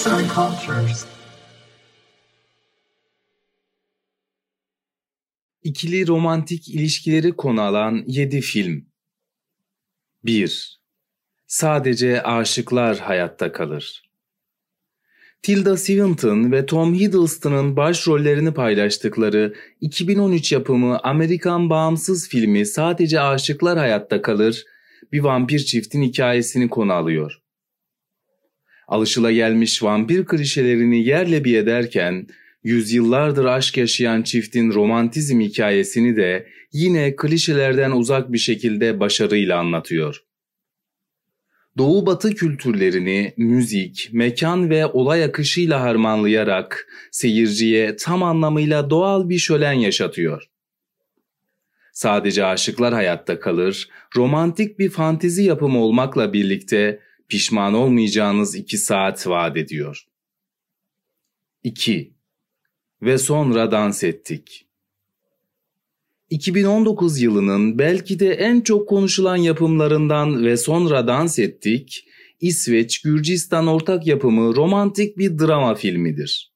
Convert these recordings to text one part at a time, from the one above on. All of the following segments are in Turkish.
Arts and Cultures. İkili romantik ilişkileri konu alan 7 film. 1. Sadece aşıklar hayatta kalır. Tilda Swinton ve Tom Hiddleston'ın başrollerini paylaştıkları 2013 yapımı Amerikan bağımsız filmi Sadece Aşıklar Hayatta Kalır, bir vampir çiftin hikayesini konu alıyor. Alışılagelmiş vampir klişelerini yerle bir ederken, yüzyıllardır aşk yaşayan çiftin romantizm hikayesini de yine klişelerden uzak bir şekilde başarıyla anlatıyor. Doğu batı kültürlerini müzik, mekan ve olay akışıyla harmanlayarak seyirciye tam anlamıyla doğal bir şölen yaşatıyor. Sadece aşıklar hayatta kalır, romantik bir fantezi yapımı olmakla birlikte pişman olmayacağınız iki saat vaat ediyor. 2. Ve sonra dans ettik. 2019 yılının belki de en çok konuşulan yapımlarından ve sonra dans ettik, İsveç-Gürcistan ortak yapımı romantik bir drama filmidir.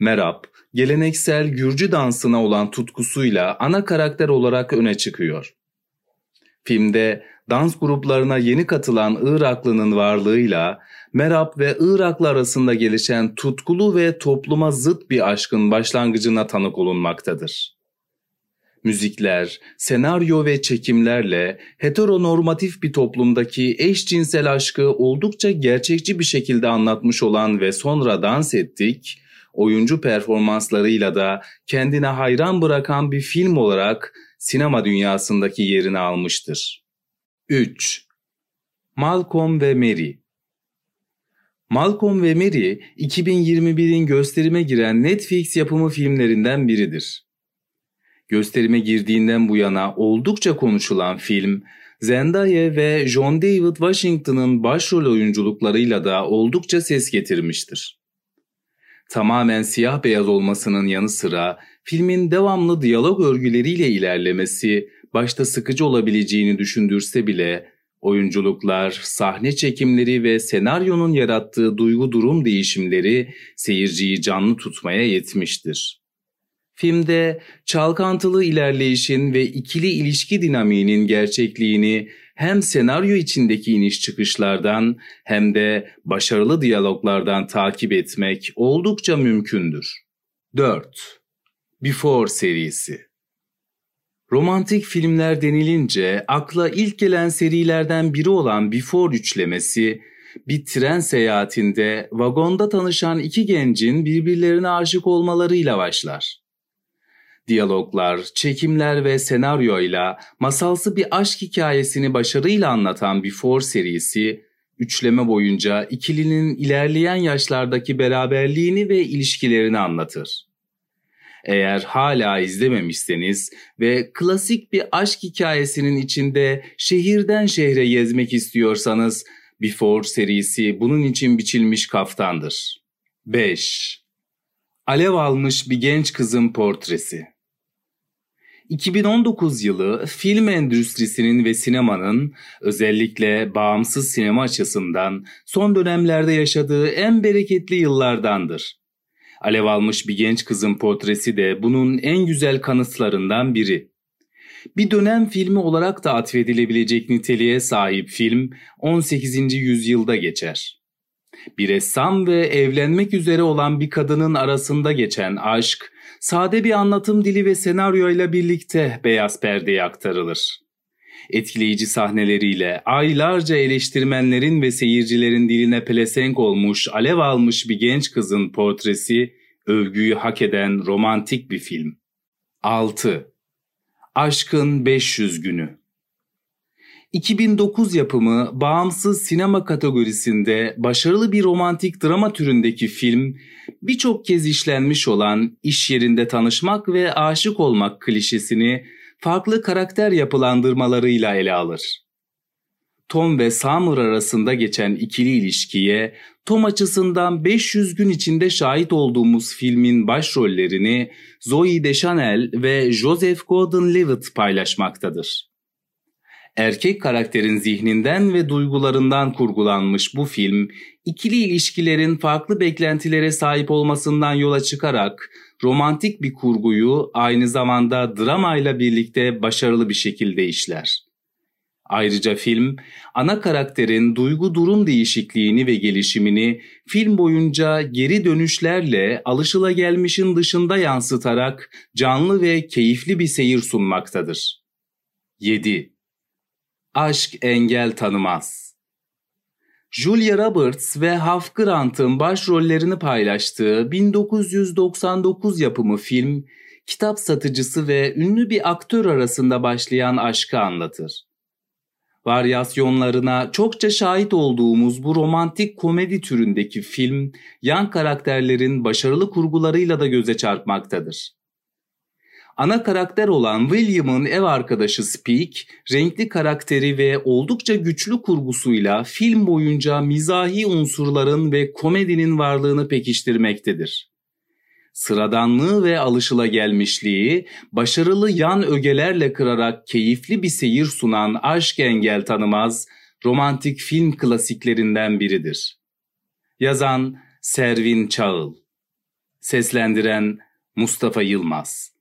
Merab, geleneksel Gürcü dansına olan tutkusuyla ana karakter olarak öne çıkıyor. Filmde dans gruplarına yeni katılan Iraklının varlığıyla Merab ve Iraklı arasında gelişen tutkulu ve topluma zıt bir aşkın başlangıcına tanık olunmaktadır. Müzikler, senaryo ve çekimlerle heteronormatif bir toplumdaki eşcinsel aşkı oldukça gerçekçi bir şekilde anlatmış olan ve sonra dans ettik, oyuncu performanslarıyla da kendine hayran bırakan bir film olarak sinema dünyasındaki yerini almıştır. 3. Malcolm ve Mary Malcolm ve Mary 2021'in gösterime giren Netflix yapımı filmlerinden biridir. Gösterime girdiğinden bu yana oldukça konuşulan film, Zendaya ve John David Washington'ın başrol oyunculuklarıyla da oldukça ses getirmiştir. Tamamen siyah beyaz olmasının yanı sıra filmin devamlı diyalog örgüleriyle ilerlemesi başta sıkıcı olabileceğini düşündürse bile oyunculuklar, sahne çekimleri ve senaryonun yarattığı duygu durum değişimleri seyirciyi canlı tutmaya yetmiştir. Filmde çalkantılı ilerleyişin ve ikili ilişki dinamiğinin gerçekliğini hem senaryo içindeki iniş çıkışlardan hem de başarılı diyaloglardan takip etmek oldukça mümkündür. 4. Before serisi Romantik filmler denilince akla ilk gelen serilerden biri olan Before üçlemesi bir tren seyahatinde vagonda tanışan iki gencin birbirlerine aşık olmalarıyla başlar. Diyaloglar, çekimler ve senaryoyla masalsı bir aşk hikayesini başarıyla anlatan Before serisi, üçleme boyunca ikilinin ilerleyen yaşlardaki beraberliğini ve ilişkilerini anlatır. Eğer hala izlememişseniz ve klasik bir aşk hikayesinin içinde şehirden şehre gezmek istiyorsanız Before serisi bunun için biçilmiş kaftandır. 5. Alev almış bir genç kızın portresi 2019 yılı film endüstrisinin ve sinemanın özellikle bağımsız sinema açısından son dönemlerde yaşadığı en bereketli yıllardandır. Alev almış bir genç kızın portresi de bunun en güzel kanıtlarından biri. Bir dönem filmi olarak da atfedilebilecek niteliğe sahip film 18. yüzyılda geçer. Bir ressam ve evlenmek üzere olan bir kadının arasında geçen aşk sade bir anlatım dili ve senaryoyla birlikte beyaz perdeye aktarılır. Etkileyici sahneleriyle aylarca eleştirmenlerin ve seyircilerin diline pelesenk olmuş, alev almış bir genç kızın portresi övgüyü hak eden romantik bir film. 6. Aşkın 500 Günü 2009 yapımı bağımsız sinema kategorisinde başarılı bir romantik drama türündeki film birçok kez işlenmiş olan iş yerinde tanışmak ve aşık olmak klişesini farklı karakter yapılandırmalarıyla ele alır. Tom ve Summer arasında geçen ikili ilişkiye Tom açısından 500 gün içinde şahit olduğumuz filmin başrollerini Zoe Deschanel ve Joseph Gordon-Levitt paylaşmaktadır. Erkek karakterin zihninden ve duygularından kurgulanmış bu film, ikili ilişkilerin farklı beklentilere sahip olmasından yola çıkarak romantik bir kurguyu aynı zamanda dramayla birlikte başarılı bir şekilde işler. Ayrıca film, ana karakterin duygu durum değişikliğini ve gelişimini film boyunca geri dönüşlerle alışılagelmişin dışında yansıtarak canlı ve keyifli bir seyir sunmaktadır. 7. Aşk engel tanımaz. Julia Roberts ve Hugh Grant'ın başrollerini paylaştığı 1999 yapımı film, kitap satıcısı ve ünlü bir aktör arasında başlayan aşkı anlatır. Varyasyonlarına çokça şahit olduğumuz bu romantik komedi türündeki film, yan karakterlerin başarılı kurgularıyla da göze çarpmaktadır. Ana karakter olan William'ın ev arkadaşı Speak, renkli karakteri ve oldukça güçlü kurgusuyla film boyunca mizahi unsurların ve komedinin varlığını pekiştirmektedir. Sıradanlığı ve alışılagelmişliği başarılı yan ögelerle kırarak keyifli bir seyir sunan Aşk Engel Tanımaz romantik film klasiklerinden biridir. Yazan Servin Çağıl Seslendiren Mustafa Yılmaz